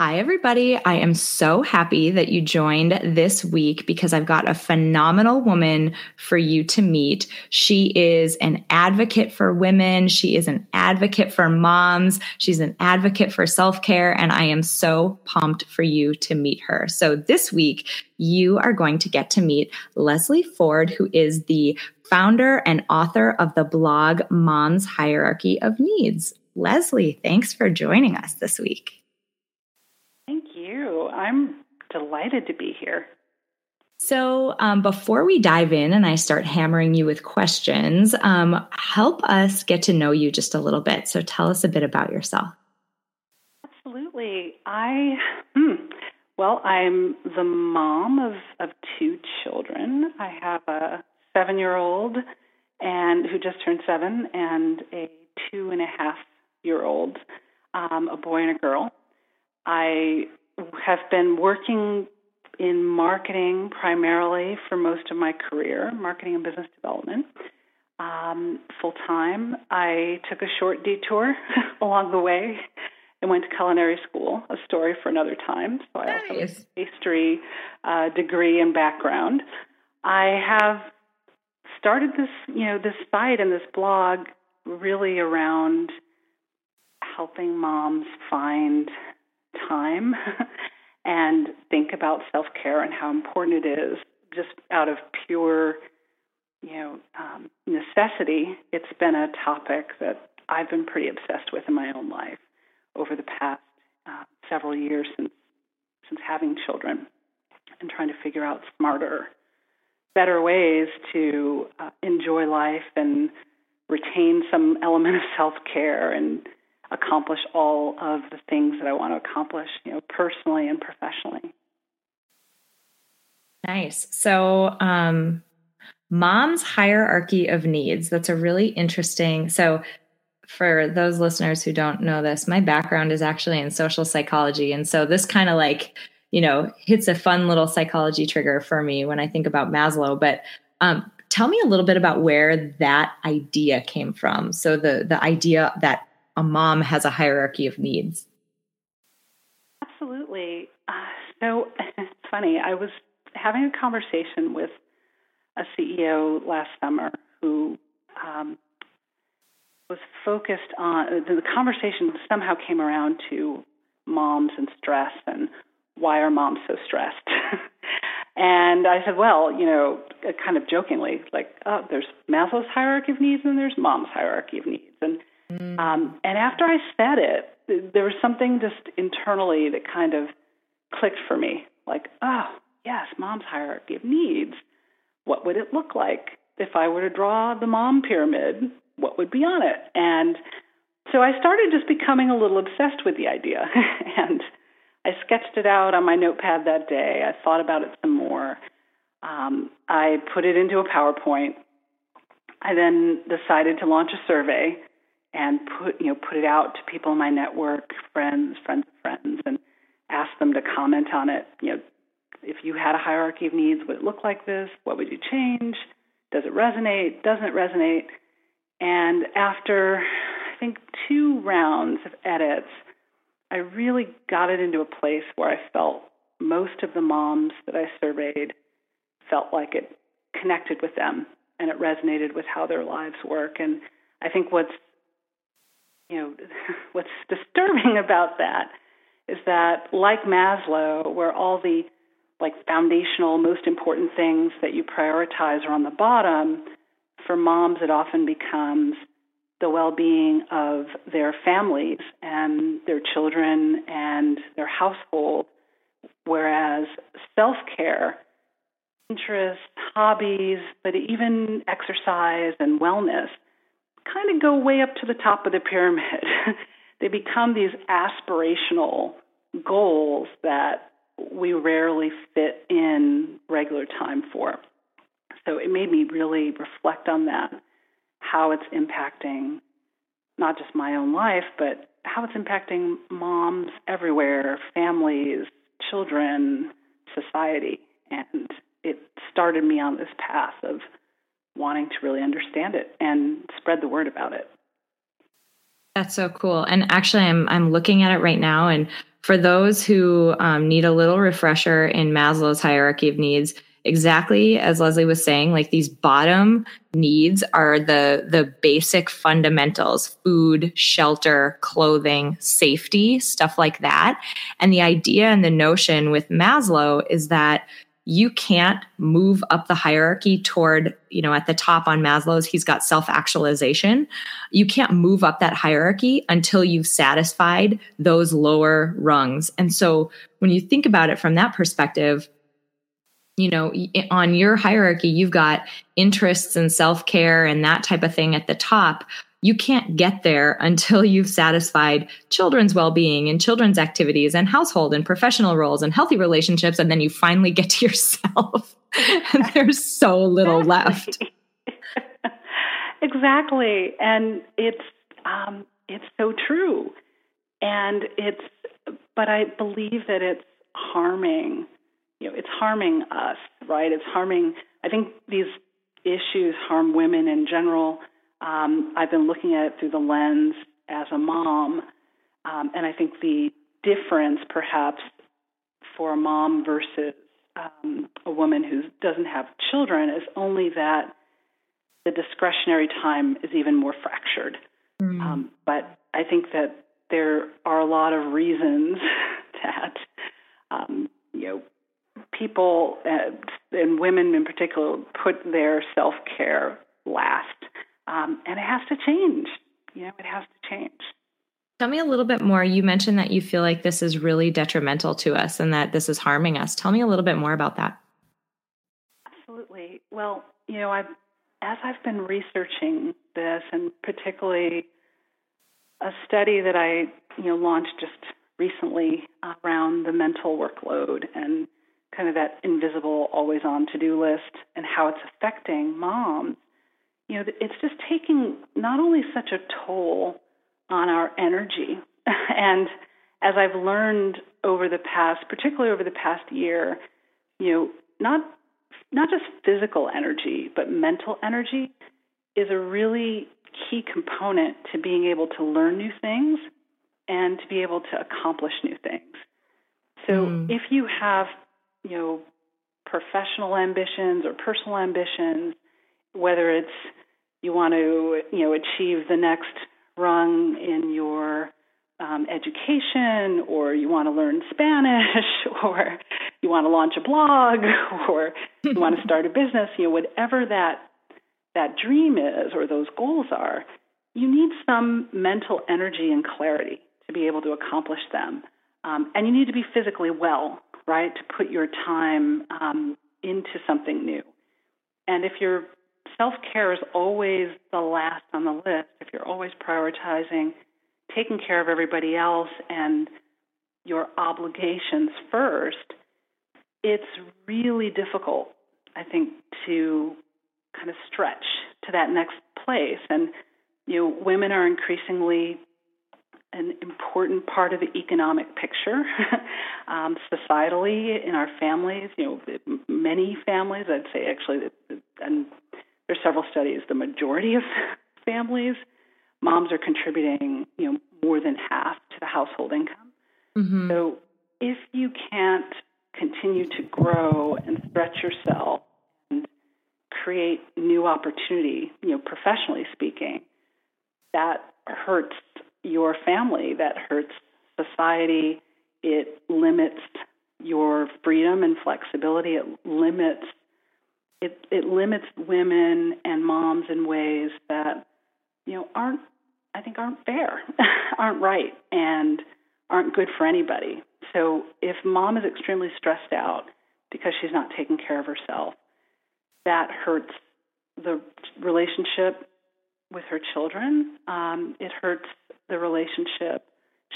Hi, everybody. I am so happy that you joined this week because I've got a phenomenal woman for you to meet. She is an advocate for women. She is an advocate for moms. She's an advocate for self care. And I am so pumped for you to meet her. So this week, you are going to get to meet Leslie Ford, who is the founder and author of the blog Mom's Hierarchy of Needs. Leslie, thanks for joining us this week. You. I'm delighted to be here. So, um, before we dive in and I start hammering you with questions, um, help us get to know you just a little bit. So, tell us a bit about yourself. Absolutely. I, hmm, well, I'm the mom of, of two children. I have a seven year old and who just turned seven and a two and a half year old, um, a boy and a girl. I have been working in marketing primarily for most of my career, marketing and business development, um, full time. I took a short detour along the way and went to culinary school, a story for another time. So I nice. also have a pastry uh, degree and background. I have started this, you know, this site and this blog really around helping moms find time and think about self care and how important it is. Just out of pure you know um, necessity it's been a topic that i've been pretty obsessed with in my own life over the past uh, several years since since having children and trying to figure out smarter better ways to uh, enjoy life and retain some element of self care and accomplish all of the things that I want to accomplish, you know, personally and professionally. Nice. So, um, mom's hierarchy of needs. That's a really interesting. So, for those listeners who don't know this, my background is actually in social psychology. And so this kind of like, you know, hits a fun little psychology trigger for me when I think about Maslow. But um, tell me a little bit about where that idea came from. So the the idea that a mom has a hierarchy of needs? Absolutely. Uh, so it's funny. I was having a conversation with a CEO last summer who um, was focused on the conversation somehow came around to moms and stress and why are moms so stressed? and I said, well, you know, kind of jokingly, like, oh, there's Maslow's hierarchy of needs and there's mom's hierarchy of needs. And Mm. Um, and after I said it, there was something just internally that kind of clicked for me. Like, oh, yes, mom's hierarchy of needs. What would it look like if I were to draw the mom pyramid? What would be on it? And so I started just becoming a little obsessed with the idea. and I sketched it out on my notepad that day. I thought about it some more. Um, I put it into a PowerPoint. I then decided to launch a survey and put you know put it out to people in my network, friends, friends of friends, and ask them to comment on it. You know, if you had a hierarchy of needs, would it look like this? What would you change? Does it resonate? Doesn't it resonate? And after I think two rounds of edits, I really got it into a place where I felt most of the moms that I surveyed felt like it connected with them and it resonated with how their lives work. And I think what's you know, what's disturbing about that is that, like Maslow, where all the like foundational, most important things that you prioritize are on the bottom, for moms it often becomes the well-being of their families and their children and their household, whereas self-care, interests, hobbies, but even exercise and wellness kind of go way up to the top of the pyramid. they become these aspirational goals that we rarely fit in regular time for. So it made me really reflect on that, how it's impacting not just my own life, but how it's impacting moms everywhere, families, children, society. And it started me on this path of wanting to really understand it and spread the word about it. That's so cool. And actually, I'm I'm looking at it right now. And for those who um, need a little refresher in Maslow's hierarchy of needs, exactly as Leslie was saying, like these bottom needs are the the basic fundamentals: food, shelter, clothing, safety, stuff like that. And the idea and the notion with Maslow is that you can't move up the hierarchy toward, you know, at the top on Maslow's, he's got self actualization. You can't move up that hierarchy until you've satisfied those lower rungs. And so when you think about it from that perspective, you know, on your hierarchy, you've got interests and self care and that type of thing at the top you can't get there until you've satisfied children's well-being and children's activities and household and professional roles and healthy relationships and then you finally get to yourself. And there's so little left. Exactly. And it's um, it's so true. And it's but i believe that it's harming you know it's harming us right? It's harming i think these issues harm women in general um, I've been looking at it through the lens as a mom, um, and I think the difference, perhaps, for a mom versus um, a woman who doesn't have children is only that the discretionary time is even more fractured. Mm. Um, but I think that there are a lot of reasons that um, you know people uh, and women in particular put their self care last. Um, and it has to change. You know, it has to change. Tell me a little bit more. You mentioned that you feel like this is really detrimental to us and that this is harming us. Tell me a little bit more about that. Absolutely. Well, you know, I've as I've been researching this, and particularly a study that I you know launched just recently around the mental workload and kind of that invisible, always on to do list and how it's affecting moms you know, it's just taking not only such a toll on our energy, and as I've learned over the past, particularly over the past year, you know, not not just physical energy, but mental energy is a really key component to being able to learn new things and to be able to accomplish new things. So mm. if you have, you know, professional ambitions or personal ambitions, whether it's you want to you know achieve the next rung in your um, education, or you want to learn Spanish, or you want to launch a blog, or you want to start a business, you know, whatever that that dream is or those goals are, you need some mental energy and clarity to be able to accomplish them. Um, and you need to be physically well, right, to put your time um, into something new. And if you're self care is always the last on the list. If you're always prioritizing taking care of everybody else and your obligations first, it's really difficult, I think, to kind of stretch to that next place. And, you know, women are increasingly an important part of the economic picture um, societally in our families. You know, many families, I'd say actually, and there's several studies. The majority of families, moms are contributing, you know, more than half to the household income. Mm-hmm. So if you can't continue to grow and stretch yourself and create new opportunity, you know, professionally speaking, that hurts your family, that hurts society. It limits your freedom and flexibility. It limits it, it limits women and moms in ways that you know aren't I think aren't fair, aren't right, and aren't good for anybody. So if mom is extremely stressed out because she's not taking care of herself, that hurts the relationship with her children. Um, it hurts the relationship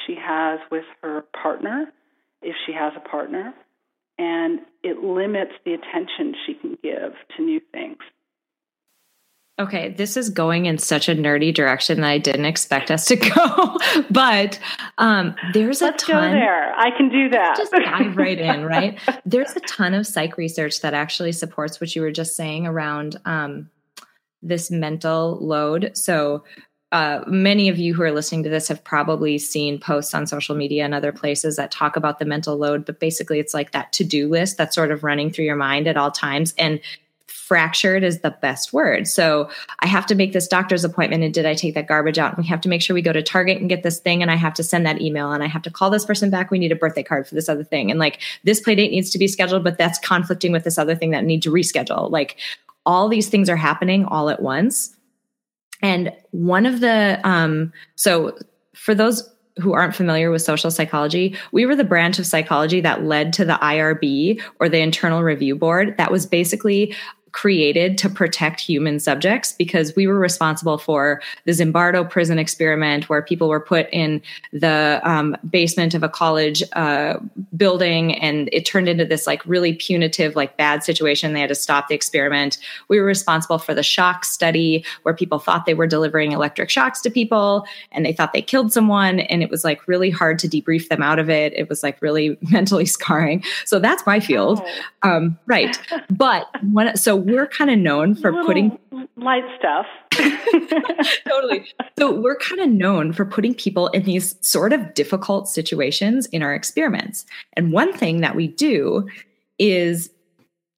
she has with her partner, if she has a partner. And it limits the attention she can give to new things. Okay, this is going in such a nerdy direction that I didn't expect us to go. but um, there's Let's a ton. go there. I can do that. Just dive right in, right? There's a ton of psych research that actually supports what you were just saying around um, this mental load. So, uh, many of you who are listening to this have probably seen posts on social media and other places that talk about the mental load, but basically it's like that to do list that's sort of running through your mind at all times. And fractured is the best word. So I have to make this doctor's appointment and did I take that garbage out? And we have to make sure we go to Target and get this thing and I have to send that email and I have to call this person back. We need a birthday card for this other thing. And like this play date needs to be scheduled, but that's conflicting with this other thing that need to reschedule. Like all these things are happening all at once. And one of the, um, so for those who aren't familiar with social psychology, we were the branch of psychology that led to the IRB or the Internal Review Board. That was basically created to protect human subjects because we were responsible for the Zimbardo prison experiment where people were put in the um, basement of a college uh, building and it turned into this like really punitive, like bad situation. They had to stop the experiment. We were responsible for the shock study where people thought they were delivering electric shocks to people and they thought they killed someone. And it was like really hard to debrief them out of it. It was like really mentally scarring. So that's my field. Oh. Um, right. But when, so we're kind of known for putting light stuff. totally. So we're kind of known for putting people in these sort of difficult situations in our experiments. And one thing that we do is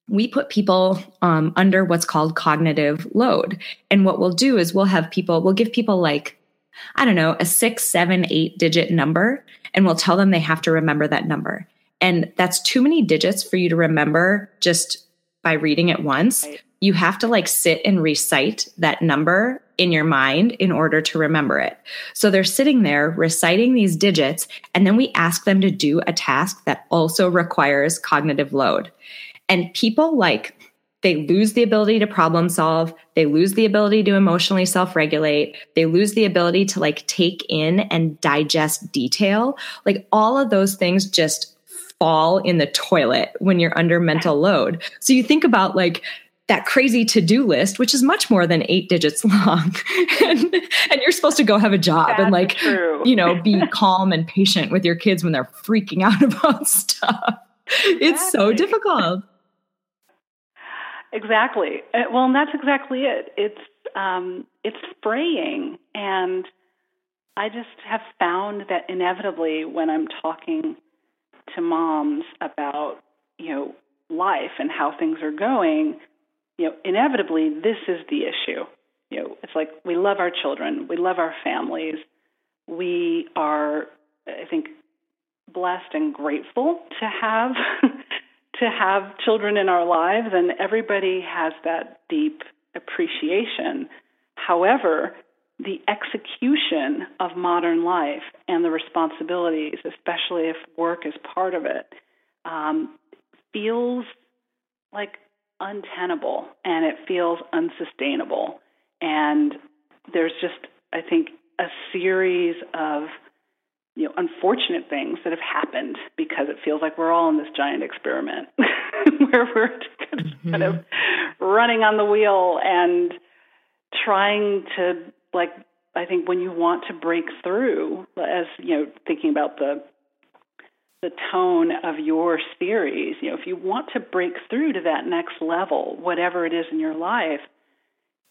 we put people um, under what's called cognitive load. And what we'll do is we'll have people, we'll give people like, I don't know, a six, seven, eight digit number, and we'll tell them they have to remember that number. And that's too many digits for you to remember just by reading it once. Right. You have to like sit and recite that number in your mind in order to remember it. So they're sitting there reciting these digits, and then we ask them to do a task that also requires cognitive load. And people like, they lose the ability to problem solve. They lose the ability to emotionally self regulate. They lose the ability to like take in and digest detail. Like all of those things just fall in the toilet when you're under mental load. So you think about like that crazy to-do list, which is much more than eight digits long. and, and, you're supposed to go have a job That's and like, true. you know, be calm and patient with your kids when they're freaking out about stuff. Exactly. It's so difficult. Exactly. Uh, well, and that's exactly it. It's um, it's spraying, and I just have found that inevitably when I'm talking to moms about, you know, life and how things are going, you know, inevitably this is the issue. You know, it's like we love our children, we love our families, we are, I think, blessed and grateful to have to have children in our lives, and everybody has that deep appreciation. However, the execution of modern life and the responsibilities, especially if work is part of it, um, feels like untenable and it feels unsustainable. And there's just, I think, a series of you know unfortunate things that have happened because it feels like we're all in this giant experiment where we're mm-hmm. kind of running on the wheel and trying to like I think when you want to break through, as you know, thinking about the the tone of your series, you know, if you want to break through to that next level, whatever it is in your life,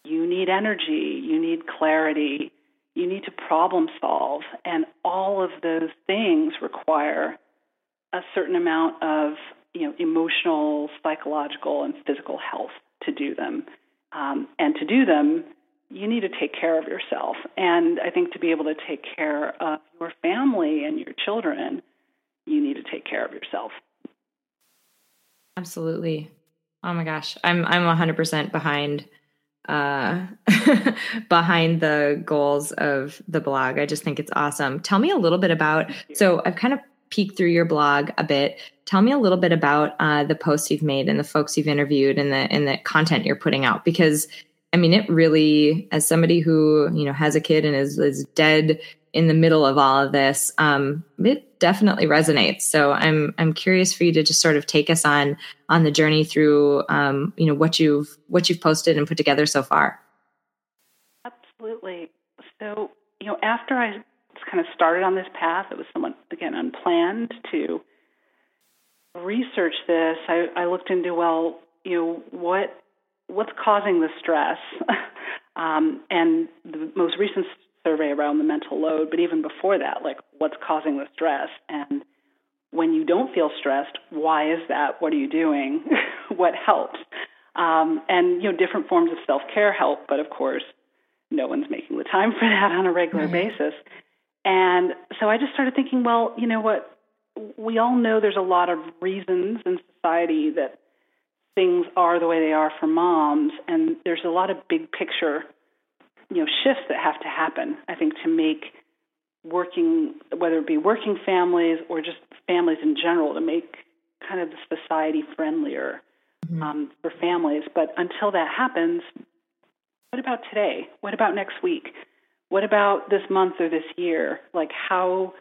you need energy, you need clarity, you need to problem solve, and all of those things require a certain amount of you know emotional, psychological, and physical health to do them. Um, and to do them, you need to take care of yourself. And I think to be able to take care of your family and your children, you need to take care of yourself. Absolutely. Oh my gosh. I'm I'm 100% behind uh behind the goals of the blog. I just think it's awesome. Tell me a little bit about so I've kind of peeked through your blog a bit. Tell me a little bit about uh, the posts you've made and the folks you've interviewed and the and the content you're putting out because I mean, it really, as somebody who, you know, has a kid and is, is dead in the middle of all of this, um, it definitely resonates. So I'm I'm curious for you to just sort of take us on on the journey through um, you know what you've what you've posted and put together so far. Absolutely. So you know, after I kind of started on this path, it was somewhat again unplanned to research this. I, I looked into well, you know, what what's causing the stress, um, and the most recent survey around the mental load, but even before that, like what's causing the stress and when you don't feel stressed, why is that? What are you doing? what helps? Um, and you know, different forms of self care help, but of course, no one's making the time for that on a regular right. basis. And so I just started thinking, well, you know what? We all know there's a lot of reasons in society that things are the way they are for moms, and there's a lot of big picture, you know, shifts that have to happen. I think to make working, whether it be working families or just families in general, to make kind of the society friendlier mm-hmm. um, for families. But until that happens, what about today? What about next week? What about this month or this year? Like how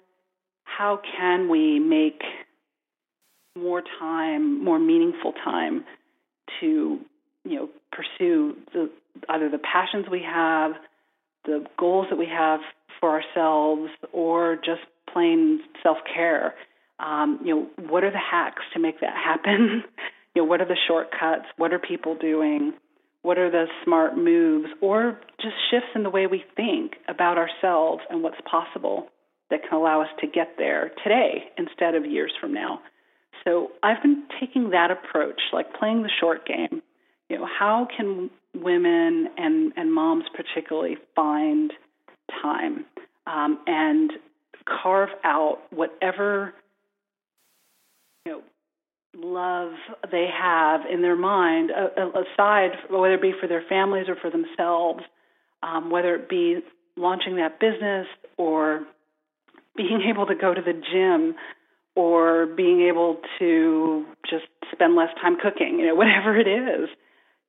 how can we make more time, more meaningful time to, you know, pursue the either the passions we have, the goals that we have for ourselves, or just plain self care. Um, you know, what are the hacks to make that happen? you know, what are the shortcuts? What are people doing? What are the smart moves or just shifts in the way we think about ourselves and what's possible that can allow us to get there today instead of years from now? So I've been taking that approach, like playing the short game. You know, how can women and, and moms particularly find time um, and carve out whatever you know love they have in their mind, aside whether it be for their families or for themselves, um, whether it be launching that business or being able to go to the gym or being able to just spend less time cooking, you know, whatever it is,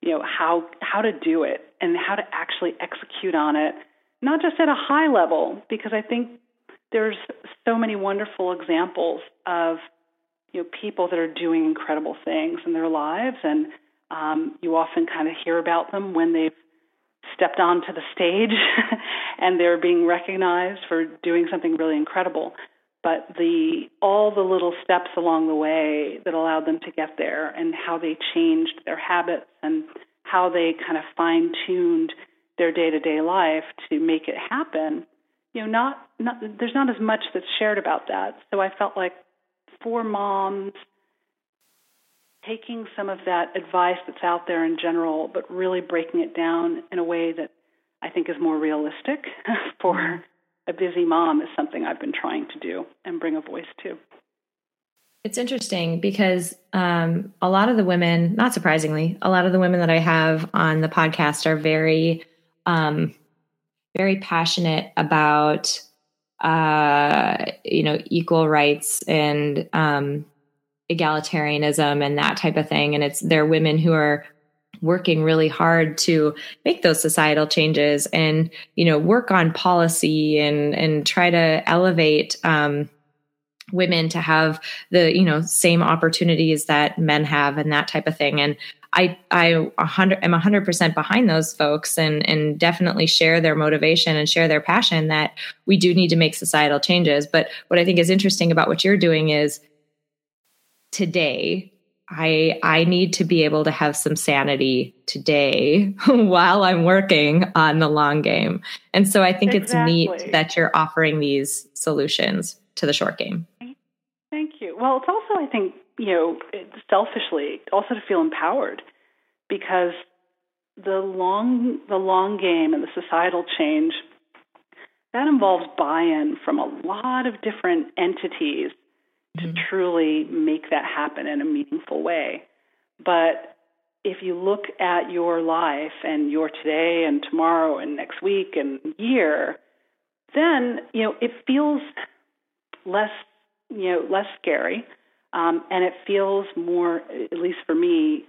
you know, how how to do it and how to actually execute on it, not just at a high level, because I think there's so many wonderful examples of you know people that are doing incredible things in their lives, and um, you often kind of hear about them when they've stepped onto the stage and they're being recognized for doing something really incredible. But the all the little steps along the way that allowed them to get there, and how they changed their habits, and how they kind of fine tuned their day to day life to make it happen. You know, not, not there's not as much that's shared about that. So I felt like for moms, taking some of that advice that's out there in general, but really breaking it down in a way that I think is more realistic for mm-hmm. A busy mom is something I've been trying to do and bring a voice to. It's interesting because um, a lot of the women, not surprisingly, a lot of the women that I have on the podcast are very, um, very passionate about uh, you know, equal rights and um, egalitarianism and that type of thing. And it's they're women who are working really hard to make those societal changes and you know work on policy and and try to elevate um, women to have the you know same opportunities that men have and that type of thing. And I I 100 am 100% behind those folks and and definitely share their motivation and share their passion that we do need to make societal changes. But what I think is interesting about what you're doing is today I I need to be able to have some sanity today while I'm working on the long game. And so I think exactly. it's neat that you're offering these solutions to the short game. Thank you. Well, it's also I think you know, selfishly, also to feel empowered, because the long the long game and the societal change that involves buy-in from a lot of different entities mm-hmm. to truly make that happen in a meaningful way. But if you look at your life and your today and tomorrow and next week and year, then you know it feels less you know less scary um, and it feels more, at least for me,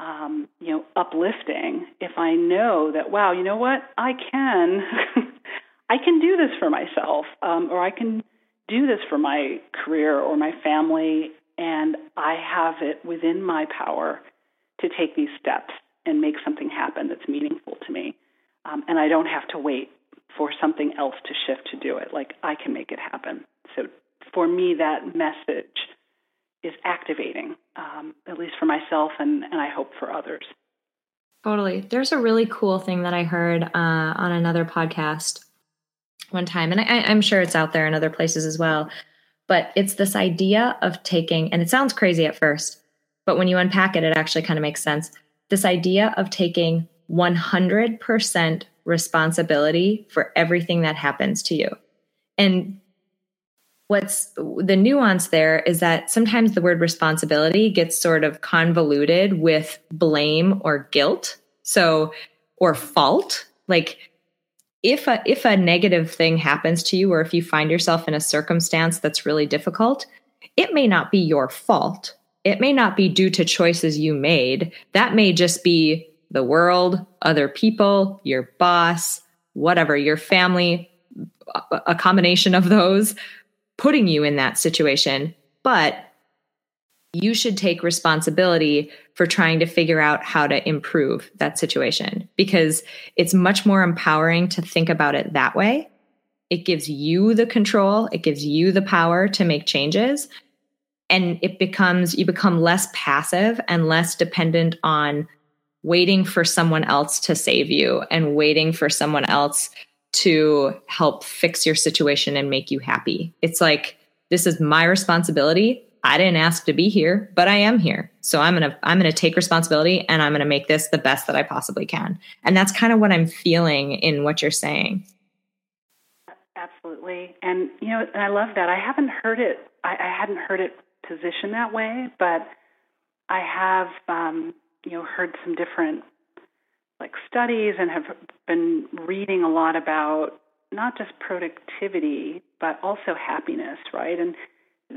um, you know, uplifting if I know that, wow, you know what, I can, I can do this for myself, um, or I can do this for my career or my family, and I have it within my power to take these steps and make something happen that's meaningful to me. Um, and I don't have to wait for something else to shift to do it. Like I can make it happen. So for me, that message is activating, um, at least for myself and, and I hope for others. Totally. There's a really cool thing that I heard uh, on another podcast one time, and I, I'm sure it's out there in other places as well. But it's this idea of taking, and it sounds crazy at first, but when you unpack it, it actually kind of makes sense. This idea of taking 100% responsibility for everything that happens to you. And what's the nuance there is that sometimes the word responsibility gets sort of convoluted with blame or guilt. So, or fault. Like, if a if a negative thing happens to you or if you find yourself in a circumstance that's really difficult it may not be your fault. It may not be due to choices you made. That may just be the world other people your boss whatever your family a combination of those putting you in that situation. But you should take responsibility for trying to figure out how to improve that situation because it's much more empowering to think about it that way. It gives you the control, it gives you the power to make changes. And it becomes, you become less passive and less dependent on waiting for someone else to save you and waiting for someone else to help fix your situation and make you happy. It's like, this is my responsibility. I didn't ask to be here, but I am here. So I'm going to I'm going to take responsibility and I'm going to make this the best that I possibly can. And that's kind of what I'm feeling in what you're saying. Absolutely. And you know, and I love that. I haven't heard it I, I hadn't heard it positioned that way, but I have um, you know, heard some different like studies and have been reading a lot about not just productivity, but also happiness, right? And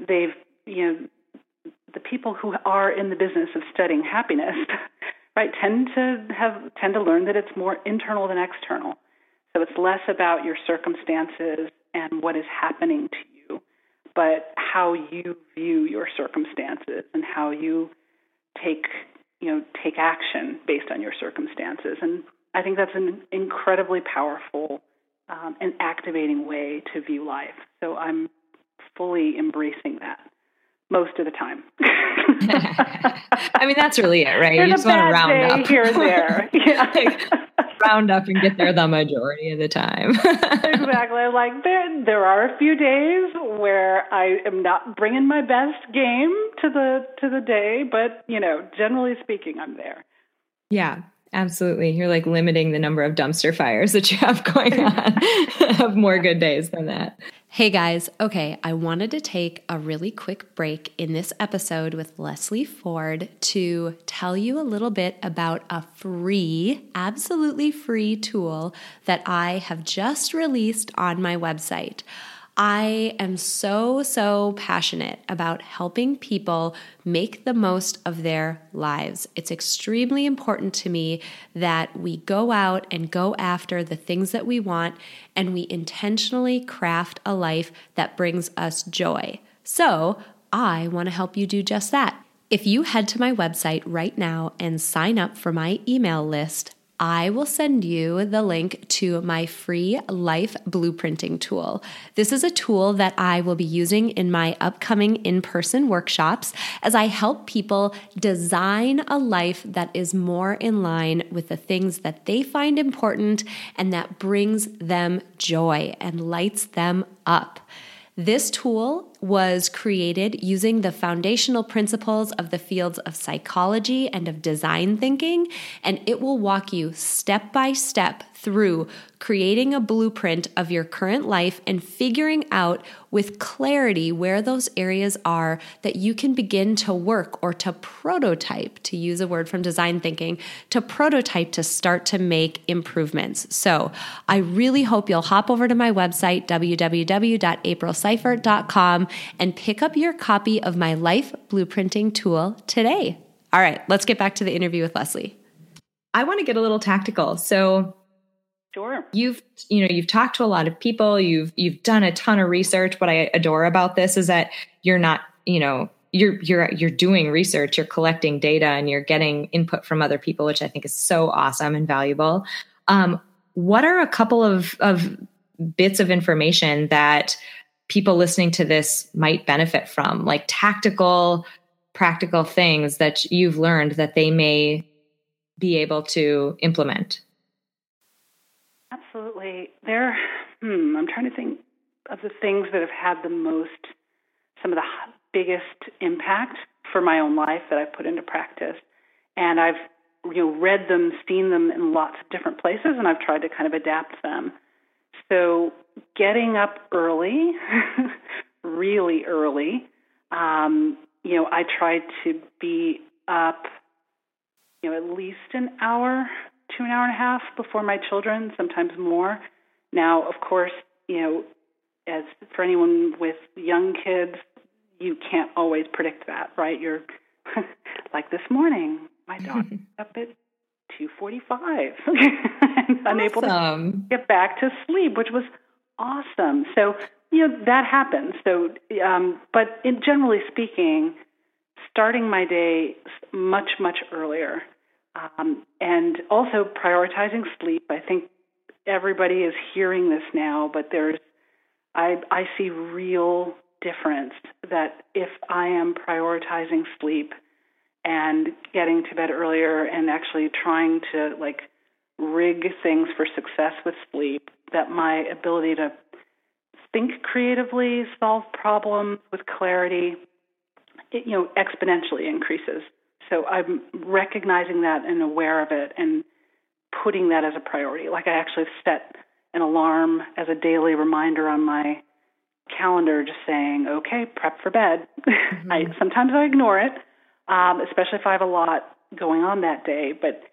they've you know, the people who are in the business of studying happiness, right, tend to have tend to learn that it's more internal than external. So it's less about your circumstances and what is happening to you, but how you view your circumstances and how you take you know take action based on your circumstances. And I think that's an incredibly powerful um, and activating way to view life. So I'm fully embracing that most of the time. I mean, that's really it, right? There's you just want to round up here and there. Yeah. like, round up and get there the majority of the time. exactly. Like there, there are a few days where I am not bringing my best game to the to the day, but you know, generally speaking, I'm there. Yeah, absolutely. You're like limiting the number of dumpster fires that you have going on. have more good days than that. Hey guys, okay, I wanted to take a really quick break in this episode with Leslie Ford to tell you a little bit about a free, absolutely free tool that I have just released on my website. I am so, so passionate about helping people make the most of their lives. It's extremely important to me that we go out and go after the things that we want and we intentionally craft a life that brings us joy. So, I want to help you do just that. If you head to my website right now and sign up for my email list, I will send you the link to my free life blueprinting tool. This is a tool that I will be using in my upcoming in person workshops as I help people design a life that is more in line with the things that they find important and that brings them joy and lights them up. This tool was created using the foundational principles of the fields of psychology and of design thinking, and it will walk you step by step through creating a blueprint of your current life and figuring out with clarity where those areas are that you can begin to work or to prototype, to use a word from design thinking, to prototype to start to make improvements. So I really hope you'll hop over to my website, www.aprilseifert.com, and pick up your copy of my life blueprinting tool today. All right, let's get back to the interview with Leslie. I want to get a little tactical. So, Sure. You've you know you've talked to a lot of people. You've you've done a ton of research. What I adore about this is that you're not you know you're you're you're doing research. You're collecting data and you're getting input from other people, which I think is so awesome and valuable. Um, what are a couple of of bits of information that people listening to this might benefit from, like tactical, practical things that you've learned that they may be able to implement? Absolutely. There, hmm, I'm trying to think of the things that have had the most, some of the biggest impact for my own life that I've put into practice. And I've, you know, read them, seen them in lots of different places, and I've tried to kind of adapt them. So getting up early, really early. Um, you know, I try to be up, you know, at least an hour to an hour and a half before my children, sometimes more. Now, of course, you know, as for anyone with young kids, you can't always predict that, right? You're like this morning, my dog up at 2:45 and unable to get back to sleep, which was awesome. So, you know, that happens. So, um, but in, generally speaking, starting my day much, much earlier um, and also prioritizing sleep. I think everybody is hearing this now, but there's, I, I see real difference that if I am prioritizing sleep and getting to bed earlier and actually trying to like rig things for success with sleep, that my ability to think creatively, solve problems with clarity, it, you know, exponentially increases. So I'm recognizing that and aware of it and putting that as a priority. Like I actually set an alarm as a daily reminder on my calendar, just saying, "Okay, prep for bed." Mm-hmm. I sometimes I ignore it, um, especially if I have a lot going on that day. But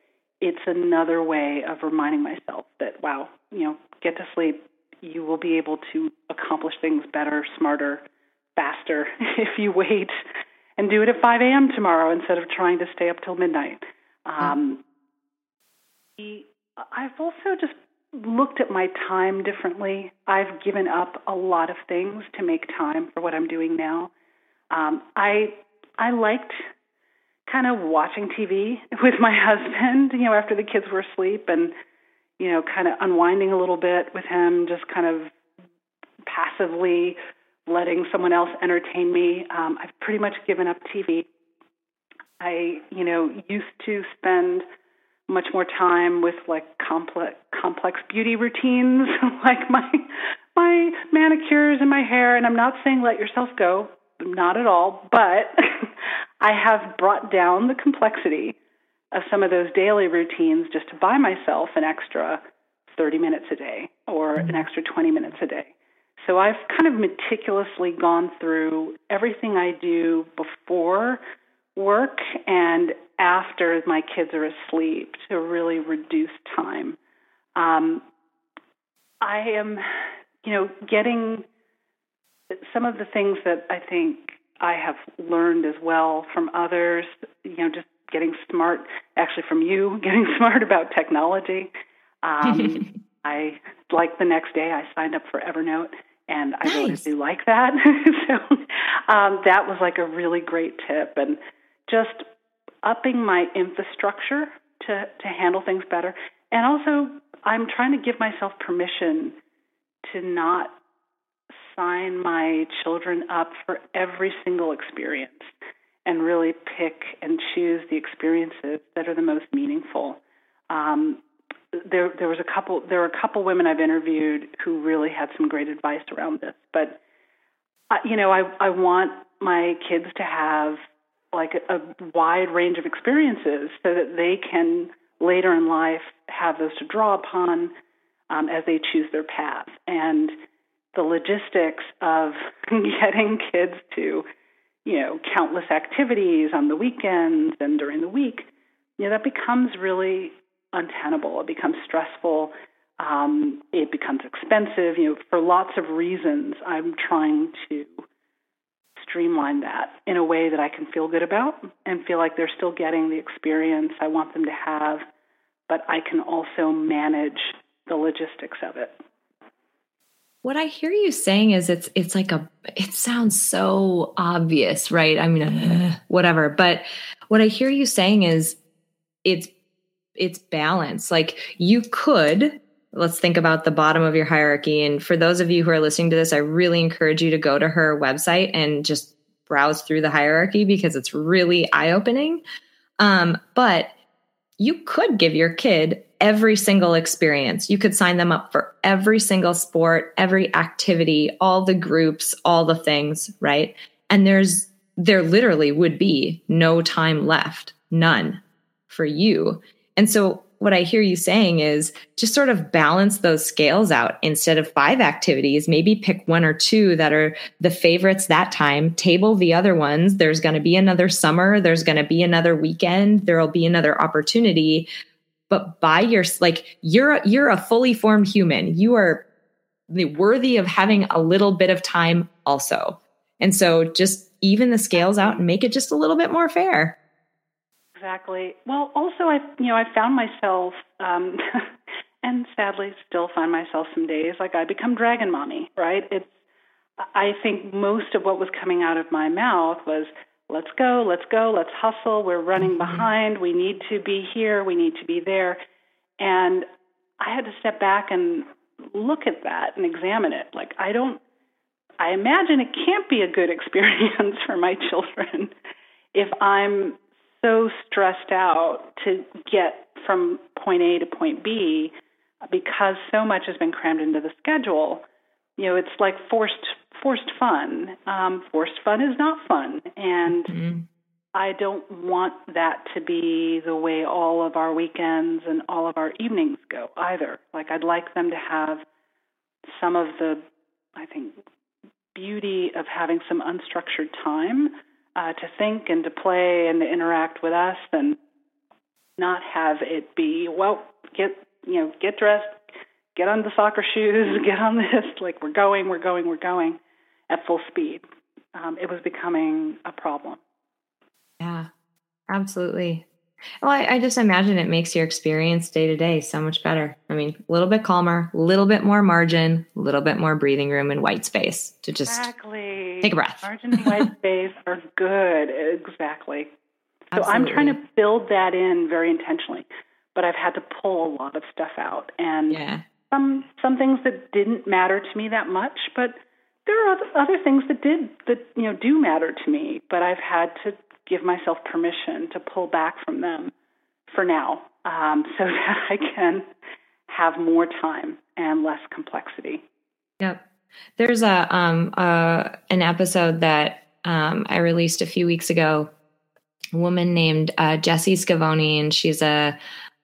it's another way of reminding myself that, wow, you know, get to sleep. You will be able to accomplish things better, smarter, faster if you wait and do it at 5 a.m. tomorrow instead of trying to stay up till midnight. Um, I've also just looked at my time differently. I've given up a lot of things to make time for what I'm doing now. Um, I I liked kind of watching TV with my husband, you know, after the kids were asleep and, you know, kind of unwinding a little bit with him, just kind of passively letting someone else entertain me. Um, I've pretty much given up TV. I, you know, used to spend much more time with like complex complex beauty routines, like my my manicures and my hair. And I'm not saying let yourself go, not at all, but I have brought down the complexity of some of those daily routines just to buy myself an extra 30 minutes a day or an mm-hmm. extra 20 minutes a day. So I've kind of meticulously gone through everything I do before work and after my kids are asleep to really reduce time. Um, I am, you know, getting some of the things that I think I have learned as well from others, you know, just getting smart, actually from you, getting smart about technology. Um, I, like the next day, I signed up for Evernote, and I nice. really do like that. so um, that was like a really great tip. And just upping my infrastructure to, to handle things better. And also, I'm trying to give myself permission to not sign my children up for every single experience and really pick and choose the experiences that are the most meaningful. Um, there, there was a couple. There were a couple women I've interviewed who really had some great advice around this. But uh, you know, I I want my kids to have like a, a wide range of experiences so that they can later in life have those to draw upon um, as they choose their path. And the logistics of getting kids to, you know, countless activities on the weekends and during the week, you know, that becomes really untenable. It becomes stressful. Um, it becomes expensive. You know, for lots of reasons, I'm trying to streamline that in a way that I can feel good about and feel like they're still getting the experience I want them to have, but I can also manage the logistics of it. What I hear you saying is it's it's like a it sounds so obvious, right? I mean, uh, whatever. But what I hear you saying is it's it's balance. Like you could let's think about the bottom of your hierarchy and for those of you who are listening to this, I really encourage you to go to her website and just browse through the hierarchy because it's really eye-opening. Um, but you could give your kid every single experience. You could sign them up for every single sport, every activity, all the groups, all the things, right? And there's, there literally would be no time left, none for you. And so what I hear you saying is just sort of balance those scales out instead of five activities. Maybe pick one or two that are the favorites that time, table the other ones. There's going to be another summer, there's going to be another weekend, there'll be another opportunity. But by your like you're you're a fully formed human. You are worthy of having a little bit of time also. And so just even the scales out and make it just a little bit more fair. Exactly. Well, also, I you know I found myself, um, and sadly still find myself some days like I become dragon mommy. Right? It's I think most of what was coming out of my mouth was let's go, let's go, let's hustle. We're running mm-hmm. behind. We need to be here. We need to be there. And I had to step back and look at that and examine it. Like I don't. I imagine it can't be a good experience for my children if I'm so stressed out to get from point A to point B because so much has been crammed into the schedule. You know, it's like forced forced fun. Um, forced fun is not fun, and mm-hmm. I don't want that to be the way all of our weekends and all of our evenings go either. Like I'd like them to have some of the, I think, beauty of having some unstructured time uh, to think and to play and to interact with us and not have it be well get you know get dressed get on the soccer shoes get on this like we're going we're going we're going at full speed. Um, it was becoming a problem. Yeah absolutely well I, I just imagine it makes your experience day to day so much better i mean a little bit calmer a little bit more margin a little bit more breathing room and white space to just exactly Take a breath. Margin and white space are good. Exactly. So Absolutely. I'm trying to build that in very intentionally, but I've had to pull a lot of stuff out and yeah. some some things that didn't matter to me that much, but there are other, other things that did that you know do matter to me, but I've had to give myself permission to pull back from them for now, um, so that I can have more time and less complexity. Yep. There's a um an episode that um I released a few weeks ago. A woman named uh, Jessie Scavone, and she's a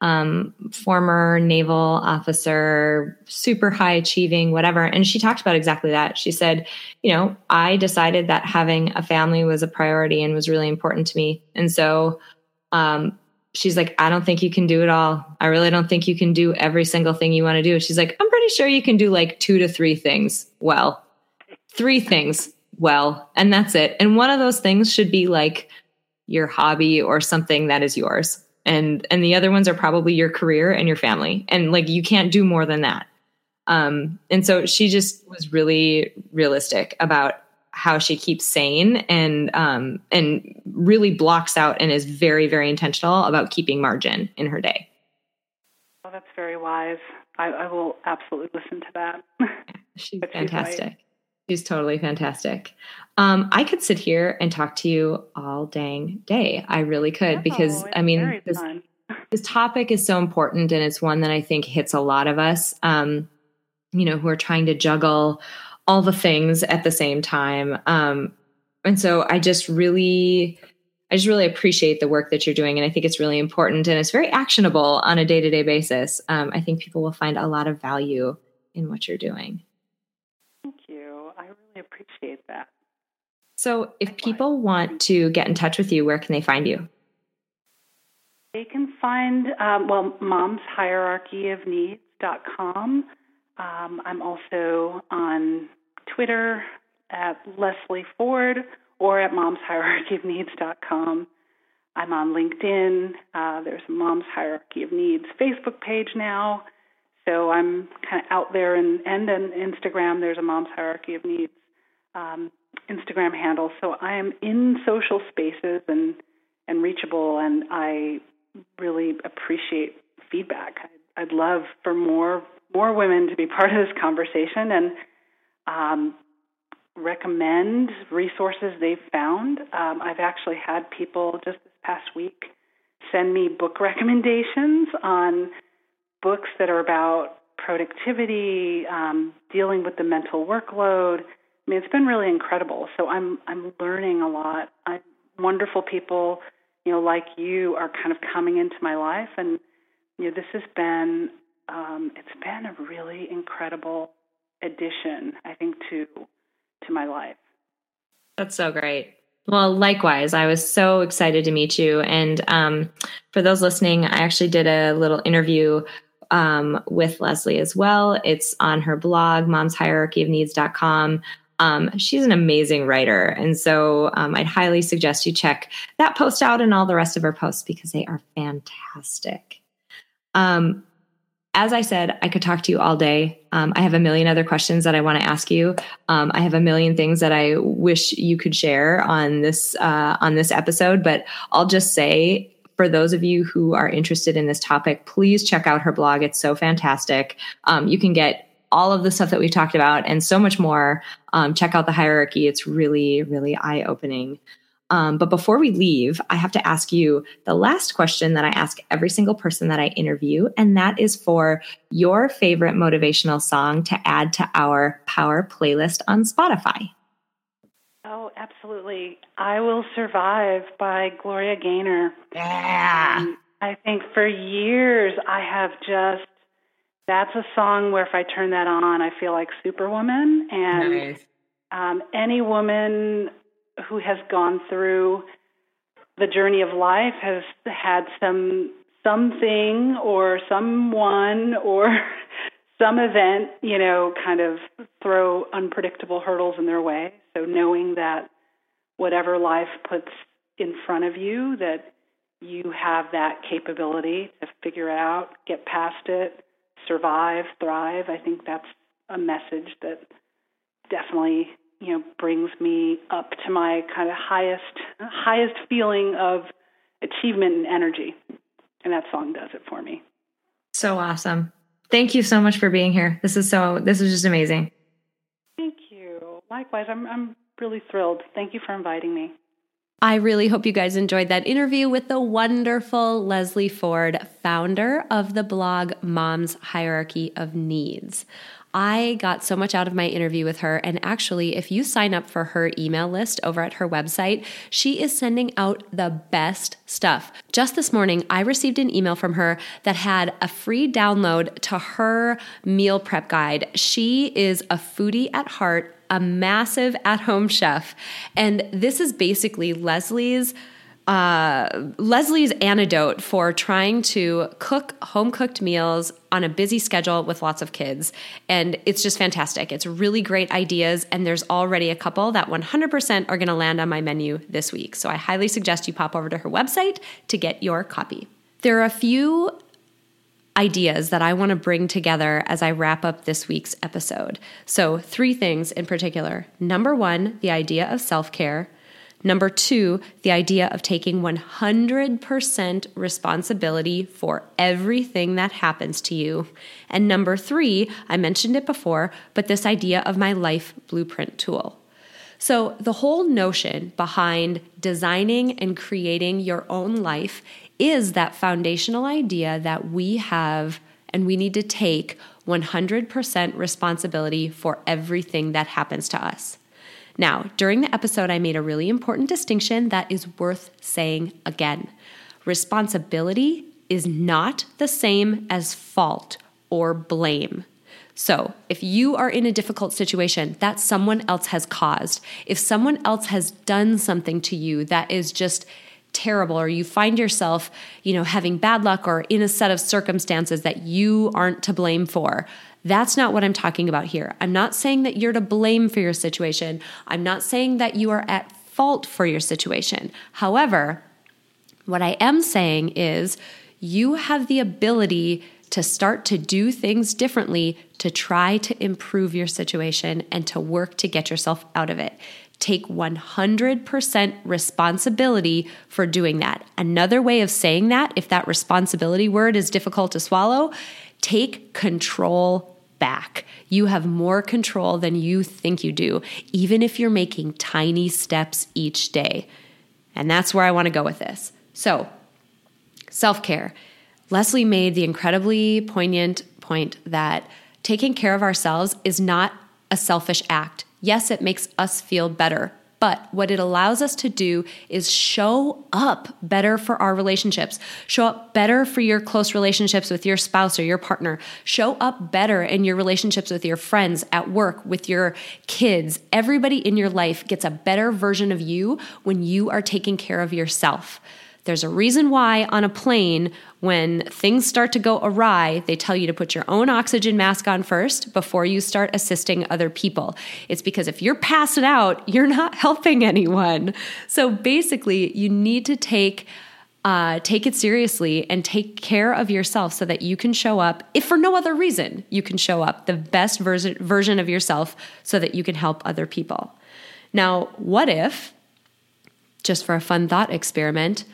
um, former naval officer, super high achieving, whatever. And she talked about exactly that. She said, you know, I decided that having a family was a priority and was really important to me. And so um, she's like, I don't think you can do it all. I really don't think you can do every single thing you want to do. She's like, I'm pretty sure you can do like two to three things well, three things well, and that's it. And one of those things should be like your hobby or something that is yours. And and the other ones are probably your career and your family. And like you can't do more than that. Um, and so she just was really realistic about how she keeps sane and um, and really blocks out and is very very intentional about keeping margin in her day. Well, that's very wise. I, I will absolutely listen to that. she's fantastic. She's, she's, totally fantastic. Um, I could sit here and talk to you all dang day. I really could because I mean this, this topic is so important and it's one that I think hits a lot of us. Um, you know, who are trying to juggle all the things at the same time. Um, and so I just really, I just really appreciate the work that you're doing. And I think it's really important and it's very actionable on a day to day basis. Um, I think people will find a lot of value in what you're doing. Thank you. I really appreciate that. So, if people want to get in touch with you, where can they find you? They can find, um, well, mom's hierarchy of needs.com. Um, I'm also on Twitter at Leslie Ford or at momshierarchyofneeds.com. I'm on LinkedIn. Uh, there's a Mom's Hierarchy of Needs Facebook page now. So I'm kind of out there, and and on Instagram, there's a Mom's Hierarchy of Needs um, Instagram handle. So I am in social spaces and and reachable, and I really appreciate feedback. I'd love for more more women to be part of this conversation and um, recommend resources they've found. Um, I've actually had people just this past week send me book recommendations on books that are about productivity, um, dealing with the mental workload. I mean, it's been really incredible. So I'm I'm learning a lot. I, wonderful people, you know, like you, are kind of coming into my life, and you know, this has been um, it's been a really incredible addition, I think, to to my life. That's so great. Well, likewise, I was so excited to meet you. And um, for those listening, I actually did a little interview um, with Leslie as well. It's on her blog, momshierarchyofneeds.com. Um, she's an amazing writer. And so um, I'd highly suggest you check that post out and all the rest of her posts because they are fantastic. Um, as I said, I could talk to you all day. Um, I have a million other questions that I want to ask you. Um, I have a million things that I wish you could share on this uh, on this episode, but I'll just say for those of you who are interested in this topic, please check out her blog. It's so fantastic. Um, you can get all of the stuff that we've talked about and so much more. Um, check out the hierarchy. It's really, really eye opening. Um, but before we leave, I have to ask you the last question that I ask every single person that I interview, and that is for your favorite motivational song to add to our Power playlist on Spotify. Oh, absolutely. I Will Survive by Gloria Gaynor. Yeah. Um, I think for years I have just, that's a song where if I turn that on, I feel like Superwoman. And nice. um, any woman who has gone through the journey of life has had some something or someone or some event, you know, kind of throw unpredictable hurdles in their way. So knowing that whatever life puts in front of you, that you have that capability to figure it out, get past it, survive, thrive. I think that's a message that definitely you know brings me up to my kind of highest highest feeling of achievement and energy. And that song does it for me. So awesome. Thank you so much for being here. This is so this is just amazing. Thank you. Likewise i'm i'm really thrilled. Thank you for inviting me I really hope you guys enjoyed that interview with the wonderful Leslie Ford, founder of the blog Mom's Hierarchy of Needs. I got so much out of my interview with her. And actually, if you sign up for her email list over at her website, she is sending out the best stuff. Just this morning, I received an email from her that had a free download to her meal prep guide. She is a foodie at heart, a massive at home chef. And this is basically Leslie's uh, Leslie's antidote for trying to cook home cooked meals on a busy schedule with lots of kids. And it's just fantastic. It's really great ideas. And there's already a couple that 100% are going to land on my menu this week. So I highly suggest you pop over to her website to get your copy. There are a few ideas that I want to bring together as I wrap up this week's episode. So, three things in particular. Number one, the idea of self care. Number two, the idea of taking 100% responsibility for everything that happens to you. And number three, I mentioned it before, but this idea of my life blueprint tool. So, the whole notion behind designing and creating your own life is that foundational idea that we have and we need to take 100% responsibility for everything that happens to us. Now, during the episode, I made a really important distinction that is worth saying again. Responsibility is not the same as fault or blame. So, if you are in a difficult situation that someone else has caused, if someone else has done something to you that is just terrible or you find yourself, you know, having bad luck or in a set of circumstances that you aren't to blame for, that's not what I'm talking about here. I'm not saying that you're to blame for your situation. I'm not saying that you are at fault for your situation. However, what I am saying is you have the ability to start to do things differently to try to improve your situation and to work to get yourself out of it. Take 100% responsibility for doing that. Another way of saying that, if that responsibility word is difficult to swallow, take control back. You have more control than you think you do, even if you're making tiny steps each day. And that's where I want to go with this. So, self care. Leslie made the incredibly poignant point that taking care of ourselves is not a selfish act. Yes, it makes us feel better, but what it allows us to do is show up better for our relationships, show up better for your close relationships with your spouse or your partner, show up better in your relationships with your friends, at work, with your kids. Everybody in your life gets a better version of you when you are taking care of yourself. There's a reason why on a plane, when things start to go awry, they tell you to put your own oxygen mask on first before you start assisting other people. It's because if you're passing out, you're not helping anyone. So basically, you need to take uh, take it seriously and take care of yourself so that you can show up, if for no other reason, you can show up the best version, version of yourself so that you can help other people. Now, what if, just for a fun thought experiment,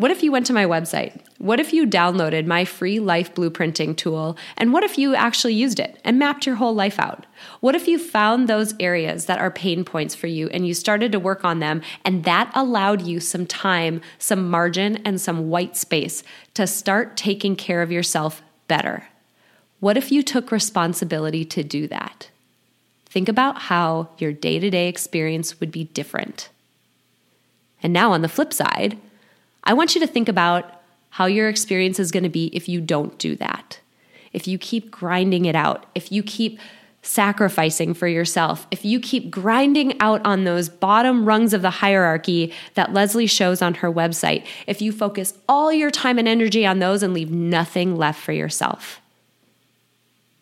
what if you went to my website? What if you downloaded my free life blueprinting tool? And what if you actually used it and mapped your whole life out? What if you found those areas that are pain points for you and you started to work on them and that allowed you some time, some margin, and some white space to start taking care of yourself better? What if you took responsibility to do that? Think about how your day to day experience would be different. And now, on the flip side, I want you to think about how your experience is going to be if you don't do that. If you keep grinding it out, if you keep sacrificing for yourself, if you keep grinding out on those bottom rungs of the hierarchy that Leslie shows on her website, if you focus all your time and energy on those and leave nothing left for yourself.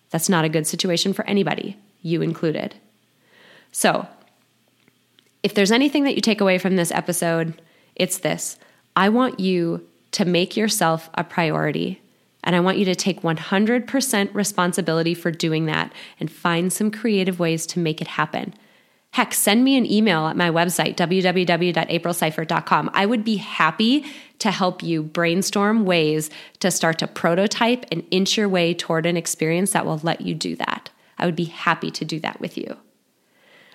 That's not a good situation for anybody, you included. So, if there's anything that you take away from this episode, it's this I want you to make yourself a priority. And I want you to take 100% responsibility for doing that and find some creative ways to make it happen. Heck, send me an email at my website, www.aprilseifert.com. I would be happy to help you brainstorm ways to start to prototype and inch your way toward an experience that will let you do that. I would be happy to do that with you.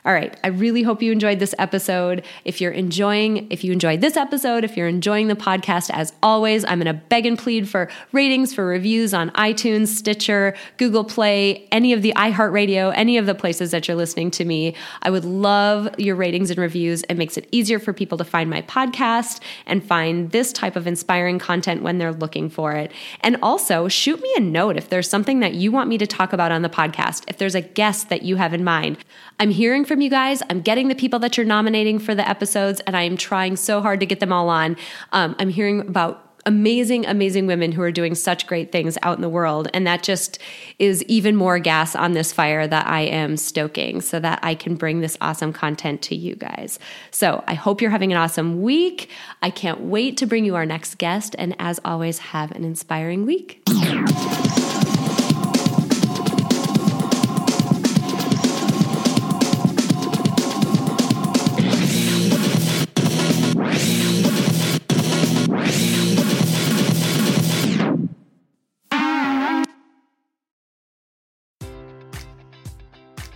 All right. I really hope you enjoyed this episode. If you're enjoying, if you enjoyed this episode, if you're enjoying the podcast, as always, I'm going to beg and plead for ratings, for reviews on iTunes, Stitcher, Google Play, any of the iHeartRadio, any of the places that you're listening to me. I would love your ratings and reviews. It makes it easier for people to find my podcast and find this type of inspiring content when they're looking for it. And also, shoot me a note if there's something that you want me to talk about on the podcast, if there's a guest that you have in mind. I'm hearing from you guys. I'm getting the people that you're nominating for the episodes, and I am trying so hard to get them all on. Um, I'm hearing about amazing, amazing women who are doing such great things out in the world. And that just is even more gas on this fire that I am stoking so that I can bring this awesome content to you guys. So I hope you're having an awesome week. I can't wait to bring you our next guest. And as always, have an inspiring week.